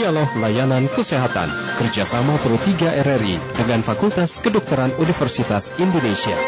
Dialog Layanan Kesehatan kerjasama Pro 3 RRI dengan Fakultas Kedokteran Universitas Indonesia.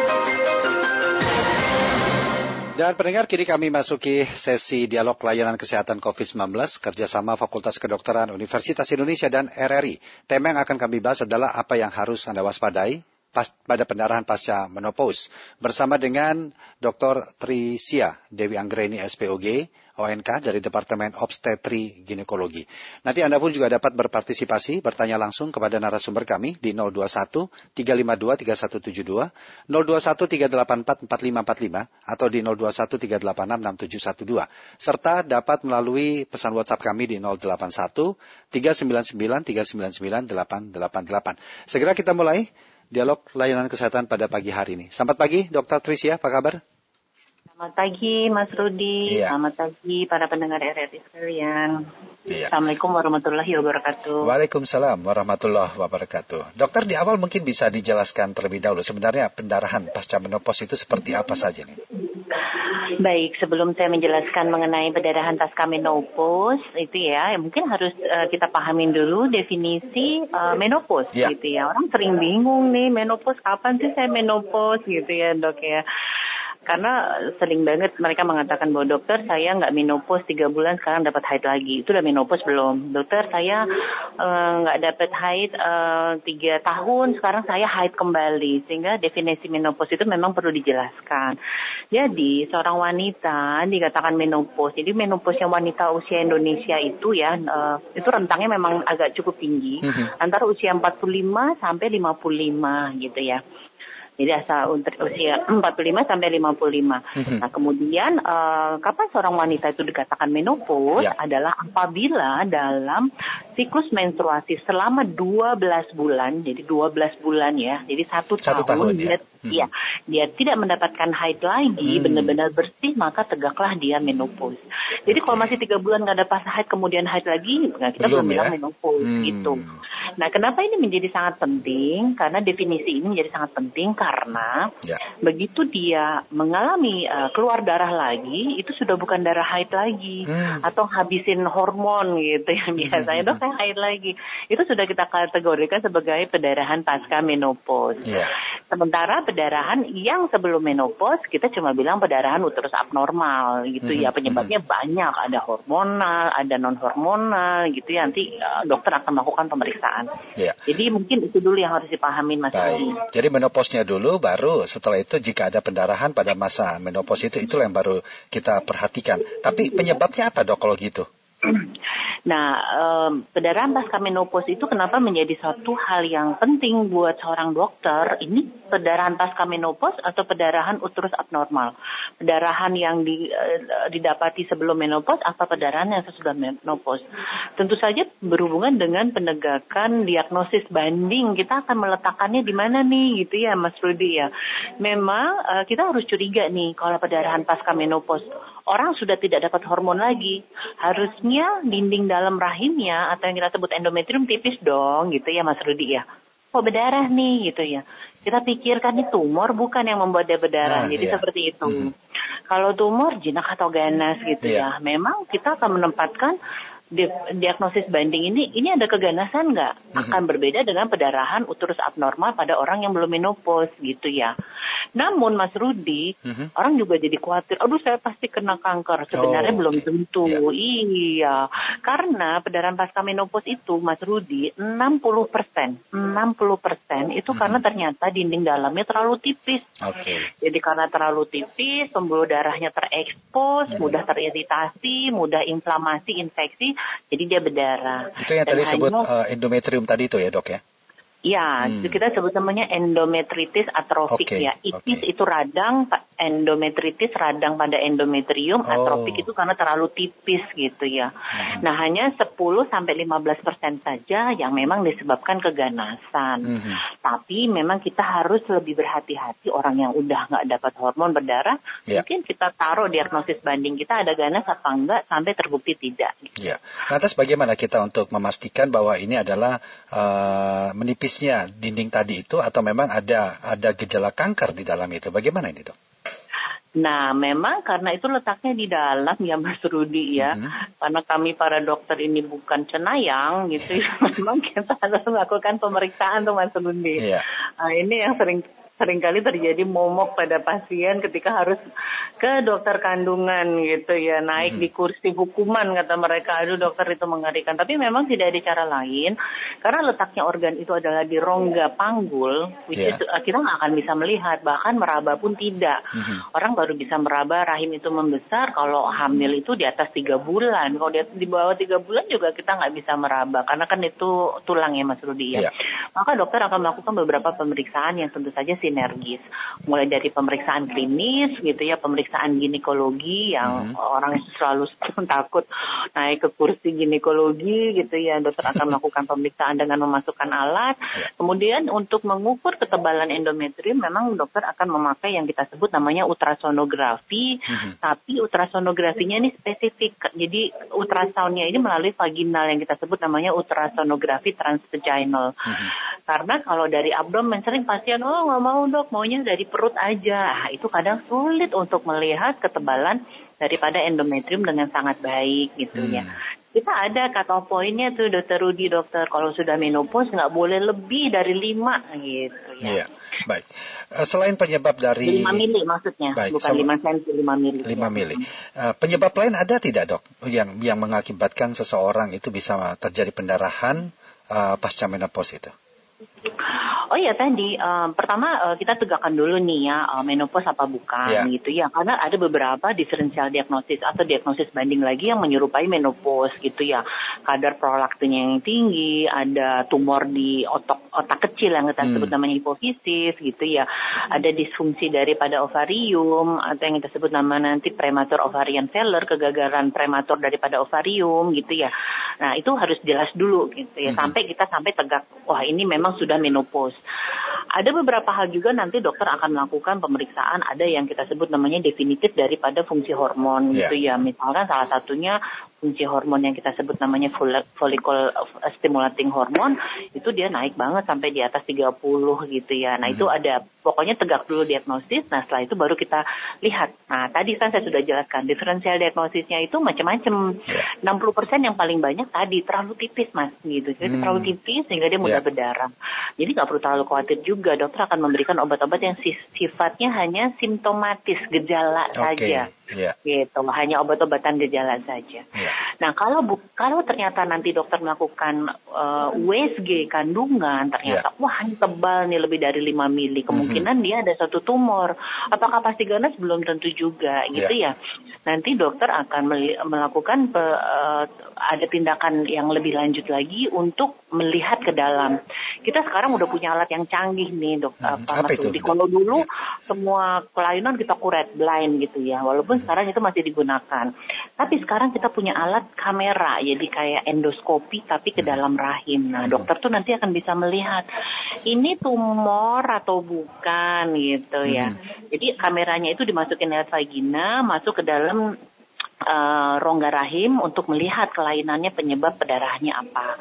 Dan pendengar, kini kami masuki sesi dialog layanan kesehatan COVID-19 kerjasama Fakultas Kedokteran Universitas Indonesia dan RRI. Tema yang akan kami bahas adalah apa yang harus Anda waspadai pas, pada pendarahan pasca menopause bersama dengan Dr. Trisia Dewi Anggreni SPOG, ONK dari Departemen Obstetri Ginekologi. Nanti Anda pun juga dapat berpartisipasi, bertanya langsung kepada narasumber kami di 021 352 3172, 021 384 4545 atau di 021 386 6712 serta dapat melalui pesan WhatsApp kami di 081 399 399 888. Segera kita mulai dialog layanan kesehatan pada pagi hari ini. Selamat pagi, Dr. Trisia, apa kabar? Selamat pagi Mas Rudi, Iya. selamat pagi para pendengar RRI sekalian. Iya. Assalamualaikum warahmatullahi wabarakatuh. Waalaikumsalam warahmatullahi wabarakatuh. Dokter di awal mungkin bisa dijelaskan terlebih dahulu sebenarnya pendarahan pasca menopause itu seperti apa saja nih? Baik, sebelum saya menjelaskan mengenai pendarahan pasca menopause itu ya, mungkin harus eh, kita pahamin dulu definisi eh, menopause Ya. gitu ya. Orang sering bingung nih menopause kapan sih saya menopause gitu ya dok ya. Karena sering banget mereka mengatakan bahwa dokter saya nggak menopause tiga bulan sekarang dapat haid lagi. Itu udah menopause belum? Dokter saya eh, nggak dapat haid eh, tiga tahun sekarang saya haid kembali. Sehingga definisi menopause itu memang perlu dijelaskan. Jadi seorang wanita dikatakan menopause. Jadi menopause yang wanita usia Indonesia itu ya eh, itu rentangnya memang agak cukup tinggi Mhm. antara usia 45 sampai 55 gitu ya. Jadi asal untuk usia 45 sampai 55. Mhm. Nah, kemudian eh, kapan seorang wanita itu dikatakan menopause Ya. adalah apabila dalam siklus menstruasi selama 12 bulan, jadi 12 bulan ya. Jadi satu, Satu tahun, tahun, dia ya. Mhm. ya, dia tidak mendapatkan haid lagi, Hmm. benar-benar bersih, maka tegaklah dia menopause. Jadi kalau masih tiga bulan nggak ada pas haid, kemudian haid lagi, nah kita Belum belum, bilang ya? menopause Hmm. gitu. Nah, kenapa ini menjadi sangat penting? Karena definisi ini menjadi sangat penting karena Ya. begitu dia mengalami uh, keluar darah lagi, itu sudah bukan darah haid lagi Hmm. atau habisin hormon gitu ya biasanya dok saya haid lagi. Itu sudah kita kategorikan sebagai pendarahan pasca menopause. Iya. Sementara pendarahan yang sebelum menopause kita cuma bilang pendarahan uterus abnormal gitu ya Mhm, penyebabnya banyak ada hormonal, ada non hormonal gitu ya nanti uh, dokter akan melakukan pemeriksaan. Iya. Jadi mungkin itu dulu yang harus dipahami Mas. Baik. Jadi menopause-nya dulu baru setelah itu jika ada pendarahan pada masa menopause itu itulah yang baru kita perhatikan. Tapi penyebabnya apa dok kalau gitu? Nah, em, pendarahan pasca menopause itu kenapa menjadi satu hal yang penting buat seorang dokter? Ini pendarahan pasca menopause atau pendarahan uterus abnormal? Pendarahan yang di- eh, didapati sebelum menopause atau pendarahan yang sesudah menopause? Tentu saja berhubungan dengan penegakan diagnosis banding. Kita akan meletakkannya di mana nih, gitu ya, Mas Rudi ya. Memang eh, kita harus curiga nih kalau pendarahan pasca menopause orang sudah tidak dapat hormon lagi. Harusnya dinding dalam rahimnya atau yang kita sebut endometrium tipis dong gitu ya Mas Rudi ya. Kok berdarah nih gitu ya. Kita pikirkan ini tumor bukan yang membuat dia berdarah. Ah, Jadi iya. seperti itu. Mhm. Kalau tumor jinak atau ganas gitu Iya. ya. Memang kita akan menempatkan di- diagnosis banding ini ini ada keganasan nggak Mhm. akan berbeda dengan pendarahan uterus abnormal pada orang yang belum menopause gitu ya. Namun Mas Rudi, Mhm. orang juga jadi khawatir, aduh saya pasti kena kanker. Sebenarnya Oh, belum tentu. Iya. Iya. Karena pendarahan pasca menopause itu Mas Rudi 60 persen, 60 persen itu Hmm. karena ternyata dinding dalamnya terlalu tipis. Oke. Jadi karena terlalu tipis, pembuluh darahnya terekspos, Hmm. mudah teriritasi, mudah inflamasi, infeksi, jadi dia berdarah. Itu yang Dan tadi disebut hanya- eh, endometrium tadi itu ya dok ya? Ya, Hmm. kita sebut namanya endometritis atrofik Oke, ya. Itis oke. itu radang, endometritis radang pada endometrium, Oh. atrofik itu karena terlalu tipis gitu ya. Hmm. Nah, hanya 10 sampai 15 persen saja yang memang disebabkan keganasan. Mhm. Tapi memang kita harus lebih berhati-hati orang yang udah nggak dapat hormon berdarah, Ya. mungkin kita taruh diagnosis banding kita ada ganas apa enggak sampai terbukti tidak. Ya. Lantas bagaimana kita untuk memastikan bahwa ini adalah eh, menipisnya dinding tadi itu atau memang ada ada gejala kanker di dalam itu? Bagaimana ini dok? Nah, memang karena itu letaknya di dalam ya Mas Rudi ya. Hmm. Karena kami para dokter ini bukan cenayang gitu ya. memang kita harus melakukan pemeriksaan tuh Mas Rudi. Yeah. Nah, ini yang sering sering kali terjadi momok pada pasien ketika harus ke dokter kandungan gitu ya naik hmm. di kursi hukuman kata mereka aduh dokter itu mengerikan tapi memang tidak ada cara lain karena letaknya organ itu adalah di rongga panggul which yeah. is, kita nggak akan bisa melihat bahkan meraba pun tidak hmm. orang baru bisa meraba rahim itu membesar kalau hamil itu di atas tiga bulan kalau di, di bawah tiga bulan juga kita nggak bisa meraba karena kan itu tulang ya Mas Rudi ya yeah. maka dokter akan melakukan beberapa pemeriksaan yang tentu saja sih sinergis. Mulai dari pemeriksaan klinis gitu ya, pemeriksaan ginekologi yang hmm. orang selalu takut naik ke kursi ginekologi gitu ya, dokter akan melakukan pemeriksaan dengan memasukkan alat. Ya. Kemudian untuk mengukur ketebalan endometrium memang dokter akan memakai yang kita sebut namanya ultrasonografi, hmm. tapi ultrasonografinya ini spesifik. Jadi ultrasoundnya ini melalui vaginal yang kita sebut namanya ultrasonografi transvaginal. Hmm. Karena kalau dari abdomen sering pasien oh nggak mau dok maunya dari perut aja. Nah, itu kadang sulit untuk melihat ketebalan daripada endometrium dengan sangat baik gitu ya. hmm. ya. Kita ada kata poinnya tuh dokter Rudi dokter kalau sudah menopause nggak boleh lebih dari lima gitu ya. Iya, baik. Uh, selain penyebab dari 5 mili maksudnya, baik, bukan lima senti, lima mili. Lima mili. Uh, penyebab lain ada tidak dok yang yang mengakibatkan seseorang itu bisa terjadi pendarahan uh, pasca menopause itu? Oh iya tadi um, pertama uh, kita tegakkan dulu nih ya uh, menopause apa bukan yeah. gitu ya karena ada beberapa diferensial diagnosis atau diagnosis banding lagi yang menyerupai menopause gitu ya kadar prolaktinnya yang tinggi ada tumor di otak otak kecil yang kita hmm. sebut namanya hipofisis gitu ya ada disfungsi daripada ovarium atau yang kita sebut nama nanti prematur ovarian failure kegagalan prematur daripada ovarium gitu ya nah itu harus jelas dulu gitu ya hmm. sampai kita sampai tegak wah ini memang sudah menopause ada beberapa hal juga nanti dokter akan melakukan pemeriksaan ada yang kita sebut namanya definitif daripada fungsi hormon yeah. gitu ya. Misalkan salah satunya fungsi hormon yang kita sebut namanya follicle stimulating hormon itu dia naik banget sampai di atas 30 gitu ya. Nah, hmm. itu ada pokoknya tegak dulu diagnosis. Nah, setelah itu baru kita lihat. Nah, tadi kan saya sudah jelaskan diferensial diagnosisnya itu macam-macam. Yeah. 60% yang paling banyak tadi terlalu tipis, Mas, gitu. Jadi hmm. terlalu tipis sehingga dia mudah yeah. berdarah. Jadi nggak perlu terlalu khawatir juga. Dokter akan memberikan obat-obat yang sifatnya hanya simptomatis, gejala okay. saja. Yeah. Gitu, hanya obat-obatan gejala saja. Yeah. Nah, kalau bu kalau ternyata nanti dokter melakukan uh, eh, USG kandungan, ternyata yeah. wah ini tebal nih lebih dari 5 mili, mhm. kemungkinan mm -hmm. dia ada satu tumor. Apakah pasti ganas belum tentu juga, gitu yeah. ya. Nanti dokter akan melakukan pe, uh, ada tindakan yang lebih lanjut lagi untuk melihat ke dalam. Kita sekarang udah punya alat yang canggih nih, dok. Hmm, apa, apa itu? Kalau dulu ya. semua kelainan kita kuret blind gitu ya, walaupun sekarang itu masih digunakan. Tapi sekarang kita punya alat kamera, jadi kayak endoskopi tapi ke dalam rahim. Nah, dokter tuh nanti akan bisa melihat ini tumor atau bukan gitu ya. Hmm. Jadi kameranya itu dimasukin lewat vagina, masuk ke dalam uh, rongga rahim untuk melihat kelainannya penyebab pendarahannya apa.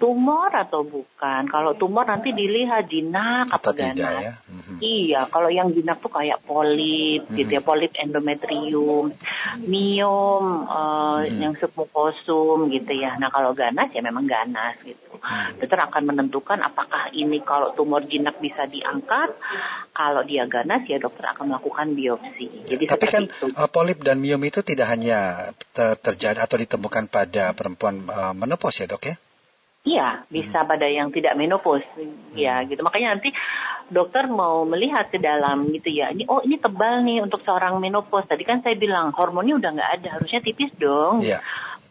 Tumor atau bukan? Kalau tumor nanti dilihat jinak atau, ganas. Ya? Mm-hmm. Iya, kalau yang jinak tuh kayak polip mm-hmm. gitu ya, polip endometrium, miom uh, mm-hmm. yang submukosum gitu ya. Nah, kalau ganas ya memang ganas gitu. Mm-hmm. Dokter akan menentukan apakah ini kalau tumor jinak bisa diangkat, kalau dia ganas ya dokter akan melakukan biopsi. Jadi Tapi kan itu. Uh, polip dan miom itu tidak hanya ter terjadi atau ditemukan pada perempuan uh, menopause ya dok ya? Iya, bisa hmm. pada yang tidak menopause, hmm. ya gitu. Makanya nanti dokter mau melihat ke dalam gitu ya. Ini oh ini tebal nih untuk seorang menopause. Tadi kan saya bilang hormonnya udah nggak ada, harusnya tipis dong. Iya.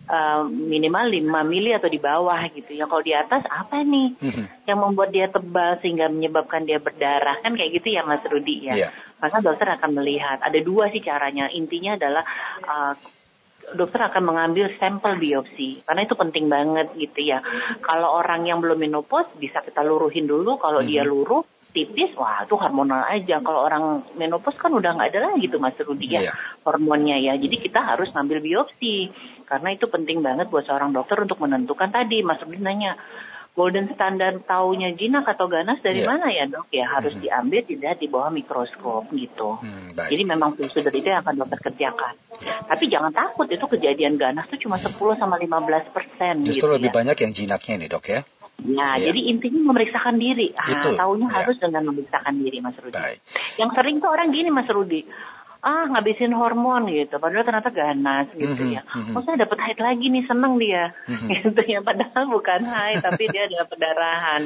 Uh, minimal 5 mili atau di bawah gitu ya. Kalau di atas apa nih hmm. yang membuat dia tebal sehingga menyebabkan dia berdarah kan kayak gitu ya Mas Rudi ya. Yeah. Maka dokter akan melihat ada dua sih caranya. Intinya adalah uh, dokter akan mengambil sampel biopsi karena itu penting banget gitu ya. Kalau orang yang belum menopause bisa kita luruhin dulu. Kalau mm -hmm. dia mhm. luruh tipis, wah itu hormonal aja. Kalau orang menopause kan udah nggak ada lagi tuh Mas Rudi ya yeah. hormonnya ya. Jadi kita harus ngambil biopsi karena itu penting banget buat seorang dokter untuk menentukan tadi Mas Rudi nanya golden standard taunya jinak atau ganas dari Iya. mana ya dok? Ya harus Mhm. diambil tidak di bawah mikroskop gitu. Hmm, baik. Jadi memang prosedur itu yang akan dokter kerjakan. Ya. Tapi jangan takut itu kejadian ganas tuh cuma 10 sama 15 persen. Justru gitu lebih ya. banyak yang jinaknya nih dok ya. Nah, Iya. jadi intinya memeriksakan diri. Ah, Itu, taunya ya. harus dengan memeriksakan diri, Mas Rudi. Baik. Yang sering tuh orang gini, Mas Rudi. Ah, ngabisin hormon gitu. Padahal ternyata ganas gitu Mhm, ya. mhm. Oh, saya dapat haid lagi nih, seneng dia. Mhm. Gitu ya. Padahal bukan haid, tapi dia ada pendarahan.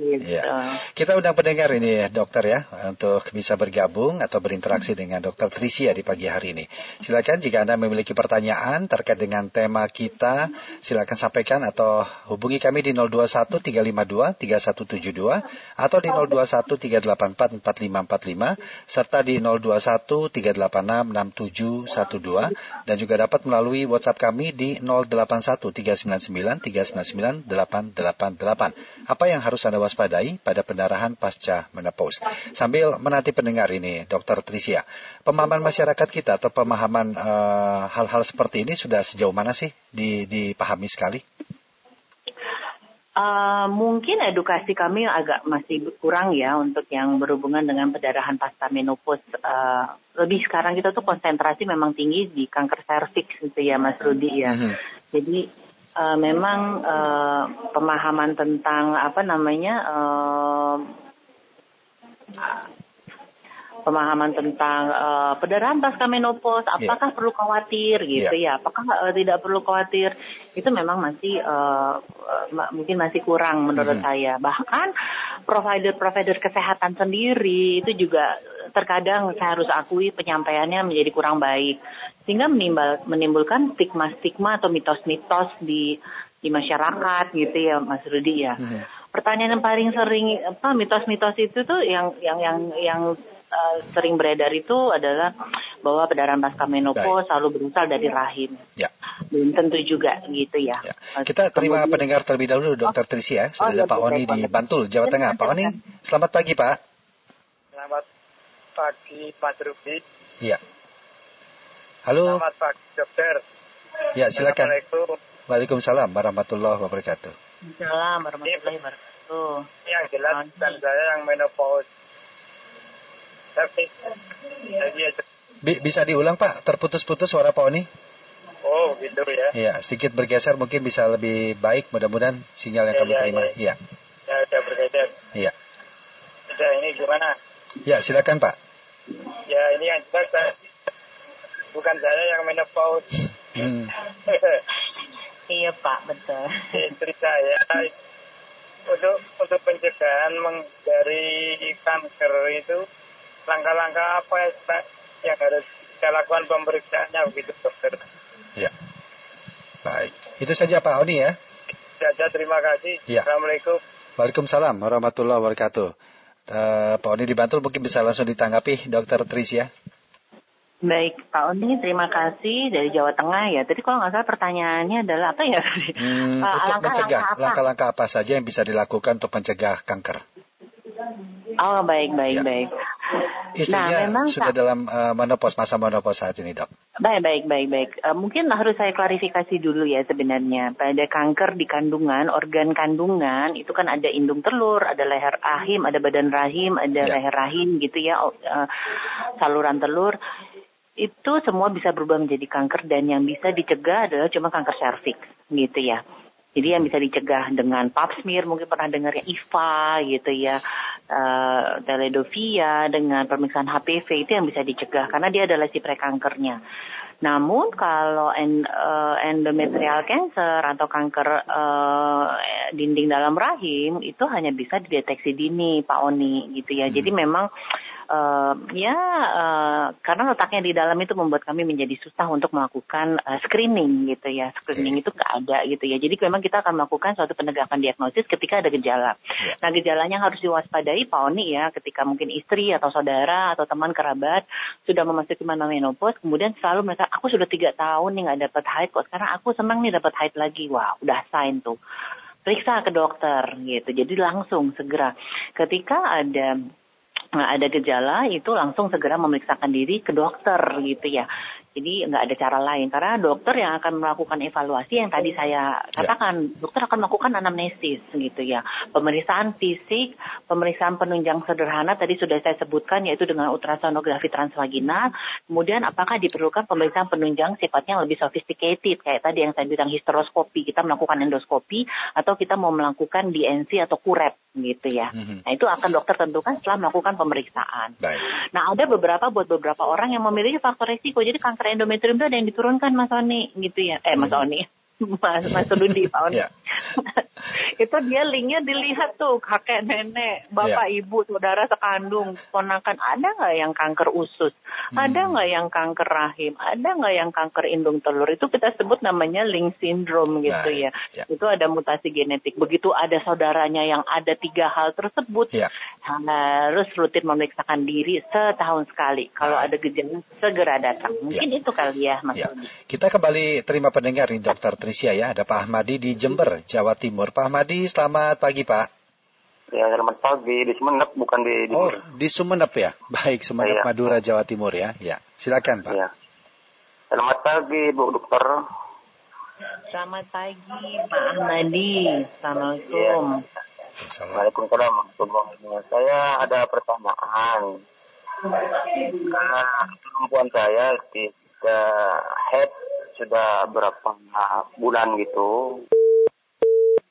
Gitu. Iya. Kita undang pendengar ini dokter ya untuk bisa bergabung atau berinteraksi dengan dokter Trisia di pagi hari ini. Silakan jika Anda memiliki pertanyaan terkait dengan tema kita, silakan sampaikan atau hubungi kami di 021 352 3172 atau di 021 384 4545 serta di 021 386 6712 dan juga dapat melalui WhatsApp kami di 081 399 399 888. Apa yang harus Anda waspadai pada pendarahan pasca menopause? Sambil menanti pendengar ini, Dr. Trisia, pemahaman masyarakat kita atau pemahaman eh, hal-hal seperti ini sudah sejauh mana sih di- dipahami sekali? Eh, mungkin edukasi kami agak masih kurang ya untuk yang berhubungan dengan pendarahan pasca menopause. Eh, lebih sekarang kita tuh konsentrasi memang tinggi di kanker serviks gitu ya Mas Rudi ya. Mhm. Jadi eh, memang eh, pemahaman tentang apa namanya eh, pemahaman tentang eh, pendarahan pasca menopause, apakah perlu khawatir gitu ya? Apakah eh, tidak perlu khawatir? Itu memang masih eh, eh, ma- mungkin masih kurang menurut Mhm. saya. Bahkan provider-provider kesehatan sendiri itu juga terkadang saya harus akui penyampaiannya menjadi kurang baik sehingga menimbul, menimbulkan stigma-stigma atau mitos-mitos di di masyarakat gitu ya Mas Rudi ya. Mhm. Pertanyaan yang paling sering apa mitos-mitos itu tuh yang yang yang yang uh, sering beredar itu adalah bahwa pendarahan pasca menopause selalu berasal dari rahim. Ya. Belum tentu juga gitu ya. Ya. Kita terima Kemudian- pendengar terlebih dahulu, Dr. Trisia. Sudah Oh, ada iya, Pak Oni di. Bantul, Jawa Tengah. Pak Oni, selamat pagi Pak. Selamat pagi Mas Rudi. Iya. Halo, Selamat pagi dokter. ya silakan. Assalamualaikum. Waalaikumsalam warahmatullahi wabarakatuh. Salam warahmatullahi wabarakatuh. Yang jelas bukan saya yang menopause. Tapi bisa diulang Pak, terputus-putus suara Pak Oni? oh gitu ya. Iya, sedikit bergeser mungkin bisa lebih baik. Mudah-mudahan sinyal yang Ya, kami ya, terima. ya. Iya, Ya udah bergeser. iya. Sudah ini gimana? Ya, silakan Pak. Ya ini yang jelas saya, bukan saya yang menopause. Hmm, Iya Pak, betul. Istri saya untuk untuk pencegahan meng- dari kanker itu langkah-langkah apa yang, yang harus saya lakukan pemeriksaannya begitu dokter. ya. Baik. Itu saja Pak Oni ya. Saja terima kasih. Iya. Assalamualaikum. Waalaikumsalam warahmatullahi wabarakatuh. Eh, Pak Oni di Bantul mungkin bisa langsung ditanggapi Dokter Tris ya. Baik, Pak Oni, terima kasih dari Jawa Tengah ya. Tadi kalau nggak salah pertanyaannya adalah apa ya? Hmm, untuk mencegah langkah-langkah apa? langkah-langkah apa saja yang bisa dilakukan untuk mencegah kanker? Oh, baik, baik, Ya. baik. Istrinya Nah, memang sudah Kak- dalam eh, menopause masa menopause saat ini dok. Baik, baik, baik, baik. Eh, mungkin harus saya klarifikasi dulu ya sebenarnya. Pada kanker di kandungan, organ kandungan itu kan ada indung telur, ada leher rahim, ada badan rahim, ada Ya. leher rahim gitu ya, eh, saluran telur. Itu semua bisa berubah menjadi kanker dan yang bisa dicegah adalah cuma kanker serviks gitu ya. Jadi yang bisa dicegah dengan pap smear, mungkin pernah dengar ya IVA gitu ya, teledovia dengan pemeriksaan HPV itu yang bisa dicegah karena dia adalah si prekankernya. Namun kalau en- eh, endometrial cancer atau kanker eh, dinding dalam rahim itu hanya bisa dideteksi dini Pak Oni gitu ya. Jadi memang eh, ya eh, karena letaknya di dalam itu membuat kami menjadi susah untuk melakukan eh, screening gitu ya. Screening itu nggak ada gitu ya. Jadi memang kita akan melakukan suatu penegakan diagnosis ketika ada gejala. Nah gejalanya yang harus diwaspadai Pak Oni ya ketika mungkin istri atau saudara atau teman kerabat sudah memasuki mana menopause kemudian selalu mereka aku sudah tiga tahun nih nggak dapat haid kok sekarang aku senang nih dapat haid lagi wah udah sign tuh periksa ke dokter gitu jadi langsung segera ketika ada ada gejala itu langsung segera memeriksakan diri ke dokter gitu ya. Jadi nggak ada cara lain karena dokter yang akan melakukan evaluasi yang tadi saya katakan, dokter akan melakukan anamnesis gitu ya. Pemeriksaan fisik, pemeriksaan penunjang sederhana tadi sudah saya sebutkan yaitu dengan ultrasonografi transvaginal. Kemudian apakah diperlukan pemeriksaan penunjang sifatnya lebih sophisticated kayak tadi yang saya bilang histeroskopi, kita melakukan endoskopi atau kita mau melakukan DNC atau kurep gitu ya. Mhm. Nah itu akan dokter tentukan setelah melakukan pemeriksaan. Baik. Nah ada beberapa buat beberapa orang yang memiliki faktor resiko. Jadi kanker endometrium itu ada yang diturunkan Mas Oni gitu ya. Eh Mas Oni. Mas Mas Rudi Pak Oni. Ya. Itu dia linknya dilihat tuh kakek nenek, bapak ibu, saudara sekandung, ponakan ada nggak yang kanker usus, ada nggak yang kanker rahim, ada nggak yang kanker indung telur itu kita sebut namanya link syndrome gitu Baik, ya. ya. Itu ada mutasi genetik. Begitu ada saudaranya yang ada tiga hal tersebut, Ya. harus rutin memeriksakan diri setahun sekali. Kalau Baik. ada gejala segera datang. Mungkin itu kali ya Mas. Rudi. Kita kembali terima pendengar nih Dokter Tricia ya. Ada Pak Ahmadi di Jember, Jawa Timur. Pak Ahmadi, selamat pagi Pak. Ya, selamat pagi. Di Sumeneb, bukan di... di Oh, di Sumeneb ya? Baik, Sumeneb Iya. Madura, Jawa Timur ya. Ya, silakan Pak. Ya. Selamat pagi, Bu Dokter. Selamat pagi Pak Ahmadi. Assalamualaikum. Salam. Waalaikumsalam. warahmatullahi wabarakatuh. Saya ada pertanyaan. Karena perempuan saya tidak head sudah berapa bulan gitu.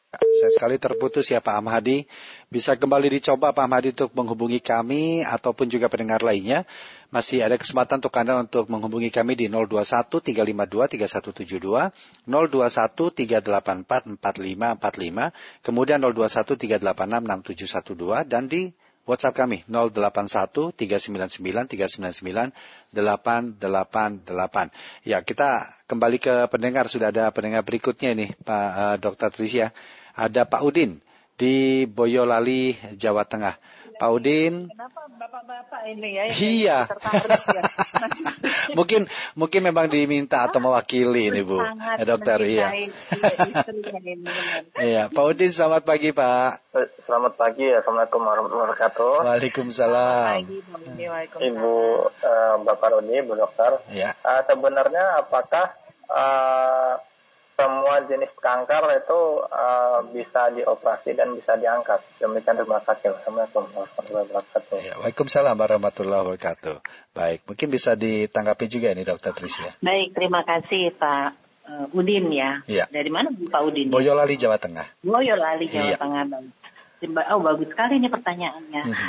Saya sekali terputus ya Pak Ahmadi. Bisa kembali dicoba Pak Ahmadi untuk menghubungi kami ataupun juga pendengar lainnya. Masih ada kesempatan untuk Anda untuk menghubungi kami di 021 352 3172, 021 384 4545, kemudian 021 386 6712 dan di WhatsApp kami 081 399 399 888. Ya, kita kembali ke pendengar sudah ada pendengar berikutnya nih Pak eh, Dr. Tricia. Ada Pak Udin di Boyolali, Jawa Tengah. Pak Udin, Kenapa bapak-bapak ini ya? yang Iya. ya? mungkin mungkin memang diminta atau mewakili ini Bu, Eh, dokter. Iya. benar. Iya, Pak Udin selamat pagi Pak. Selamat pagi. Assalamualaikum warahmatullahi wabarakatuh. Waalaikumsalam. Pagi. Ibu eh, Bapak Rodi, Bu Dokter. Ya, Eh, sebenarnya apakah eh, semua jenis kanker itu eh, bisa dioperasi dan bisa diangkat? Demikian terima kasih. Assalamualaikum warahmatullahi wabarakatuh. ya. Waalaikumsalam warahmatullahi wabarakatuh. Baik, mungkin bisa ditanggapi juga nih Dokter Tricia. Baik, terima kasih Pak eh, Udin ya. Iya. Dari mana Pak Udin? Boyolali, Jawa Tengah. Boyolali, Jawa Iya. Tengah. Oh, bagus sekali ini pertanyaannya. Mhm.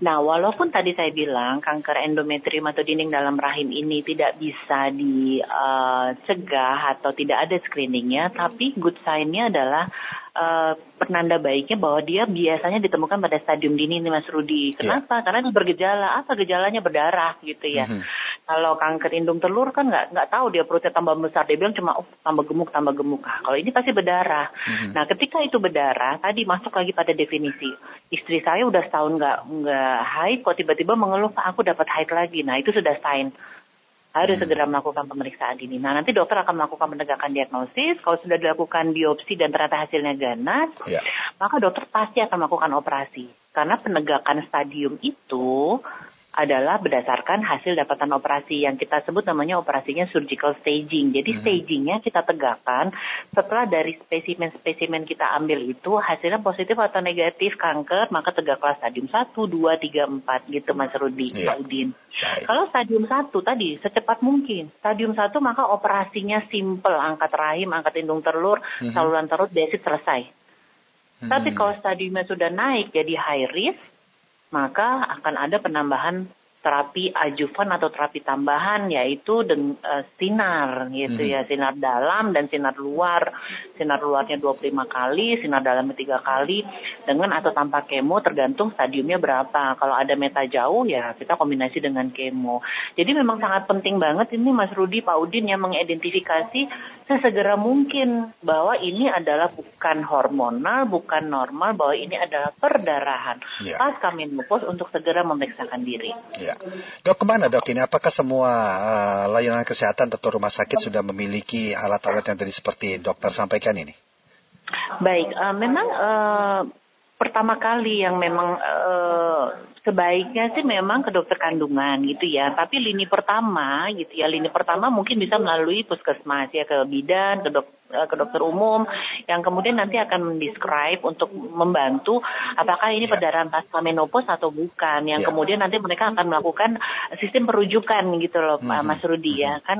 Nah, walaupun tadi saya bilang kanker endometrium atau dinding dalam rahim ini tidak bisa dicegah atau tidak ada screeningnya, tapi good sign-nya adalah eh, penanda baiknya bahwa dia biasanya ditemukan pada stadium dini Mas Rudi. Kenapa? Karena itu bergejala. Apa gejalanya berdarah gitu ya. Mhm. Kalau kanker indung telur kan nggak nggak tahu dia perutnya tambah besar. Dia bilang cuma oh, tambah gemuk tambah gemuk. Ah, kalau ini pasti berdarah. Mhm. Nah ketika itu berdarah, tadi masuk lagi pada definisi. Istri saya udah setahun nggak nggak haid, kok tiba-tiba mengeluh Pak aku dapat haid lagi. Nah itu sudah sign harus segera melakukan pemeriksaan ini. Nah nanti dokter akan melakukan penegakan diagnosis. Kalau sudah dilakukan biopsi dan ternyata hasilnya ganas, Ya. maka dokter pasti akan melakukan operasi. Karena penegakan stadium itu adalah berdasarkan hasil dapatan operasi yang kita sebut namanya operasinya surgical staging. Jadi stagingnya kita tegakkan setelah dari spesimen-spesimen kita ambil itu hasilnya positif atau negatif kanker, maka tegaklah stadium 1, 2, 3, 4 gitu Mas Rudi. Pak Udin. Kalau stadium 1 tadi secepat mungkin. Stadium 1 maka operasinya simple, angkat rahim, angkat indung telur, Mhm. saluran perut, basic selesai. Tapi Mhm. kalau stadiumnya sudah naik jadi high risk, maka akan ada penambahan terapi ajuvan atau terapi tambahan yaitu dengan eh, sinar gitu Mhm. ya. Sinar dalam dan sinar luar. Sinar luarnya 25 kali sinar dalamnya tiga kali. Dengan atau tanpa kemo tergantung stadiumnya berapa. Kalau ada meta jauh ya kita kombinasi dengan kemo. Jadi memang sangat penting banget ini Mas Rudi Pak Udin yang mengidentifikasi sesegera mungkin bahwa ini adalah bukan hormonal bukan normal bahwa ini adalah perdarahan. Ya. pasca menopause untuk segera memeriksakan diri Ya. Dok, ke mana dok ini? Apakah semua eh, layanan kesehatan atau rumah sakit sudah memiliki alat-alat yang tadi seperti dokter sampaikan ini? Baik, eh, memang eh, pertama kali yang memang eh, sebaiknya sih memang ke dokter kandungan gitu ya. Tapi lini pertama gitu ya, lini pertama mungkin bisa melalui puskesmas ya ke bidan, ke dok eh, ke dokter umum yang kemudian nanti akan mendescribe untuk membantu apakah ini ya. perdarahan pasca menopause atau bukan. Yang ya. kemudian nanti mereka akan melakukan sistem perujukan gitu loh hmm. Mas Rudi ya. Hmm. Kan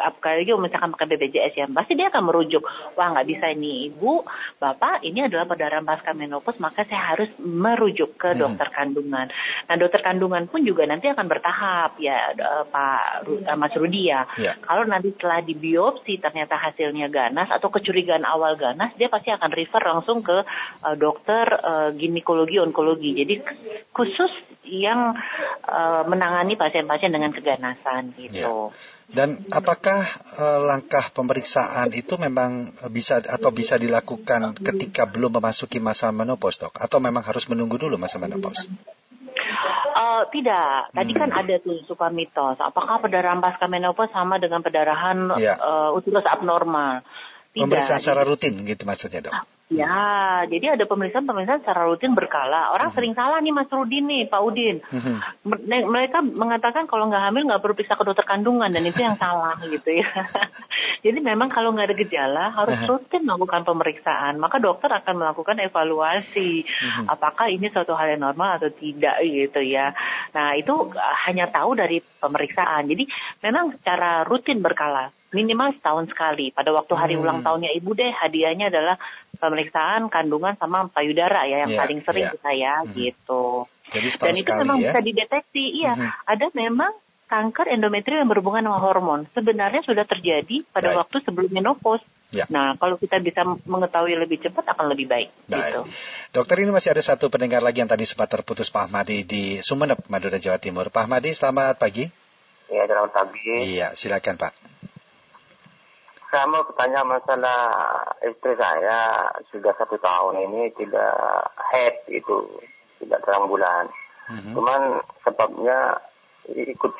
apalagi misalkan pakai BPJS ya, pasti dia akan merujuk. Wah nggak bisa ini ibu, bapak, ini adalah perdarahan pasca menopause, maka saya harus merujuk ke hmm. dokter kandungan. Nah dokter kandungan pun juga nanti akan bertahap ya Pak uh, Mas Rudi ya. Yeah. Kalau nanti setelah dibiopsi ternyata hasilnya ganas atau kecurigaan awal ganas, dia pasti akan refer langsung ke uh, dokter uh, ginekologi onkologi. Jadi khusus yang uh, menangani pasien-pasien dengan keganasan gitu. Yeah. Dan apakah uh, langkah pemeriksaan itu memang bisa atau bisa dilakukan ketika belum memasuki masa menopause, dok? Atau memang harus menunggu dulu masa menopause? Uh, tidak. Tadi kan hmm. kan ada tuh suka mitos. Apakah pendarahan pasca menopause sama dengan pendarahan ya. uh, uterus abnormal? Tidak. Pemeriksaan secara rutin gitu maksudnya, dok? Ya, jadi ada pemeriksaan-pemeriksaan secara rutin berkala. Orang hmm. sering salah nih Mas Rudin nih, Pak Udin. Hmm. Mereka mengatakan kalau nggak hamil nggak perlu periksa ke dokter kandungan dan itu yang salah gitu ya. jadi memang kalau nggak ada gejala harus hmm. rutin melakukan pemeriksaan. Maka dokter akan melakukan evaluasi hmm. apakah ini suatu hal yang normal atau tidak gitu ya. Nah itu hanya tahu dari pemeriksaan. Jadi memang secara rutin berkala minimal setahun sekali. Pada waktu hari hmm. ulang tahunnya ibu deh hadiahnya adalah pemeriksaan kandungan sama payudara ya yang yeah, paling sering yeah. kita ya hmm. gitu. Jadi Dan itu memang ya? bisa dideteksi. Iya, hmm. ada memang kanker endometrium yang berhubungan dengan hormon. Sebenarnya sudah terjadi pada baik. waktu sebelum menopause. Ya. Nah, kalau kita bisa mengetahui lebih cepat akan lebih baik. baik. Gitu. Dokter ini masih ada satu pendengar lagi yang tadi sempat terputus Pak Ahmadi di Sumeneb, Madura, Jawa Timur. Pak Ahmadi, selamat pagi. Iya, selamat pagi. Iya, silakan Pak saya mau bertanya masalah istri saya sudah satu tahun ini tidak head itu tidak terang bulan. Mm-hmm. Cuman sebabnya ikut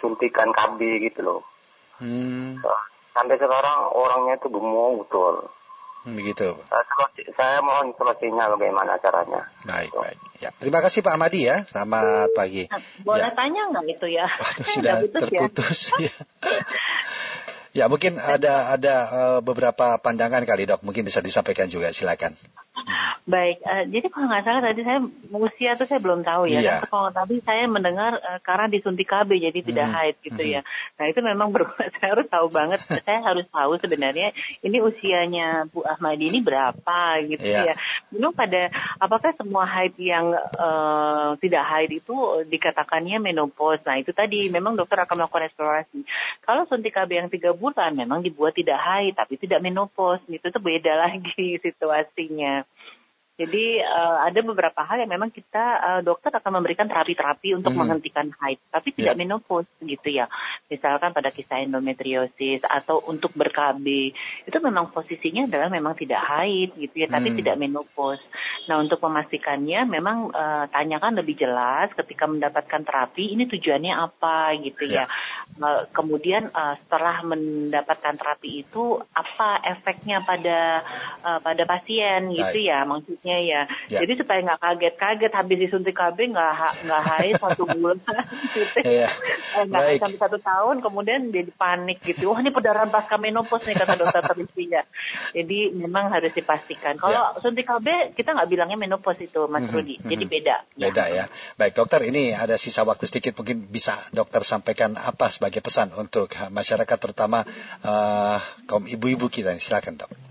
suntikan KB gitu loh. Hmm. Sampai sekarang orangnya itu gemuk betul. Begitu. Saya mohon solusinya bagaimana caranya. Baik, gitu. baik. Ya, terima kasih Pak Amadi ya. Selamat pagi. Boleh ya. tanya nggak itu ya? Waduh, sudah terputus ya. Ya mungkin ada ada uh, beberapa pandangan kali dok, mungkin bisa disampaikan juga, silakan. Baik, uh, jadi kalau nggak salah tadi saya usia itu saya belum tahu ya. Iya. Kalau tadi saya mendengar uh, karena disuntik KB jadi tidak hmm. haid gitu hmm. ya. Nah itu memang ber saya harus tahu banget. saya harus tahu sebenarnya ini usianya Bu Ahmadi ini berapa gitu iya. ya. Belum pada apakah semua haid yang uh, tidak haid itu dikatakannya menopause. Nah itu tadi memang dokter akan melakukan eksplorasi. Kalau suntik KB yang tiga bulan memang dibuat tidak haid tapi tidak menopause. Itu tuh beda lagi situasinya. Jadi uh, ada beberapa hal yang memang kita uh, dokter akan memberikan terapi-terapi untuk hmm. menghentikan haid, tapi tidak yeah. menopause gitu ya. Misalkan pada kisah endometriosis atau untuk ber-KB itu memang posisinya adalah memang tidak haid gitu ya, tapi hmm. tidak menopause. Nah untuk memastikannya memang uh, tanyakan lebih jelas ketika mendapatkan terapi ini tujuannya apa gitu yeah. ya. Uh, kemudian uh, setelah mendapatkan terapi itu apa efeknya pada uh, pada pasien gitu ya maksudnya ya. ya. Jadi supaya nggak kaget-kaget habis disuntik KB nggak nggak haid satu bulan gitu. Eh, nggak sampai satu tahun kemudian jadi panik gitu. Wah ini perdarahan pasca menopause nih kata dokter ya. Jadi memang harus dipastikan. Kalau yeah. suntik KB kita nggak bilangnya menopause itu Mas -hmm. Rudi. Mm -hmm. Jadi beda. Beda ya. ya. Baik dokter ini ada sisa waktu sedikit mungkin bisa dokter sampaikan apa sebagai pesan untuk masyarakat terutama uh, kaum ibu-ibu kita. Silakan dok.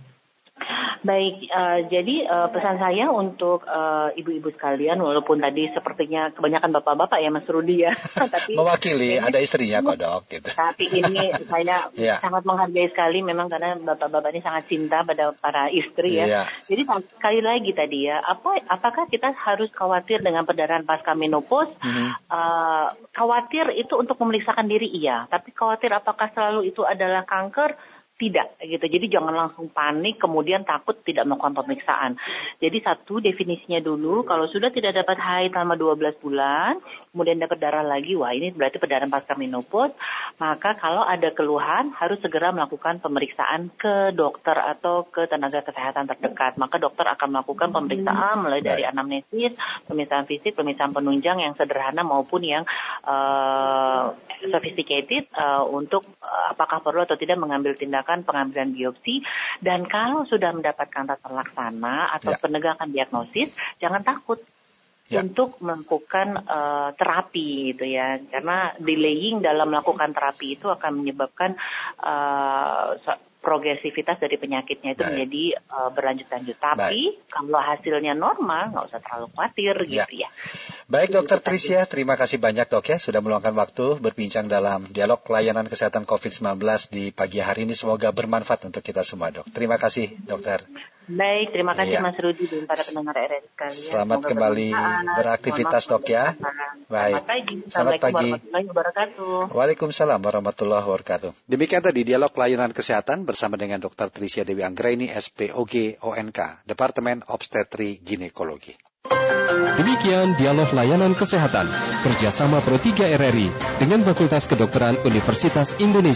Baik, uh, jadi uh, pesan saya untuk uh, ibu-ibu sekalian, walaupun tadi sepertinya kebanyakan bapak-bapak ya Mas Rudi ya. tapi Mewakili, ini, ada istrinya kok dok. Gitu. Tapi ini saya yeah. sangat menghargai sekali memang karena bapak-bapak ini sangat cinta pada para istri ya. Yeah. Jadi sekali lagi tadi ya, apa apakah kita harus khawatir dengan perdarahan pasca menopause? Mm -hmm. uh, khawatir itu untuk memeriksakan diri iya, tapi khawatir apakah selalu itu adalah kanker? Tidak gitu. Jadi jangan langsung panik kemudian takut tidak melakukan pemeriksaan. Jadi satu definisinya dulu kalau sudah tidak dapat haid selama 12 bulan, kemudian dapat darah lagi, wah ini berarti perdarahan pasca menopause, maka kalau ada keluhan harus segera melakukan pemeriksaan ke dokter atau ke tenaga kesehatan terdekat. Maka dokter akan melakukan pemeriksaan mulai dari anamnesis, pemeriksaan fisik, pemeriksaan penunjang yang sederhana maupun yang uh, sophisticated uh, untuk uh, apakah perlu atau tidak mengambil tindakan pengambilan biopsi dan kalau sudah mendapatkan tata laksana atau ya. penegakan diagnosis jangan takut ya. untuk melakukan uh, terapi gitu ya karena delaying dalam melakukan terapi itu akan menyebabkan uh, progresivitas dari penyakitnya itu Baik. menjadi uh, berlanjut-lanjut. Tapi Baik. kalau hasilnya normal, nggak usah terlalu khawatir ya. gitu ya. Baik Dokter Tricia, terima kasih banyak dok ya sudah meluangkan waktu berbincang dalam dialog layanan kesehatan COVID-19 di pagi hari ini. Semoga bermanfaat untuk kita semua dok. Terima kasih dokter. Baik, terima kasih ya. Mas Rudi dan para pendengar RRI sekalian. Selamat Semoga kembali beraktivitas dok ya. Baik. Selamat pagi. Selamat pagi. warahmatullahi wabarakatuh. Waalaikumsalam warahmatullahi wabarakatuh. Demikian tadi dialog layanan kesehatan bersama dengan Dr. Tricia Dewi Anggraini, SPOG ONK, Departemen Obstetri Ginekologi. Demikian dialog layanan kesehatan kerjasama Pro 3 RRI dengan Fakultas Kedokteran Universitas Indonesia.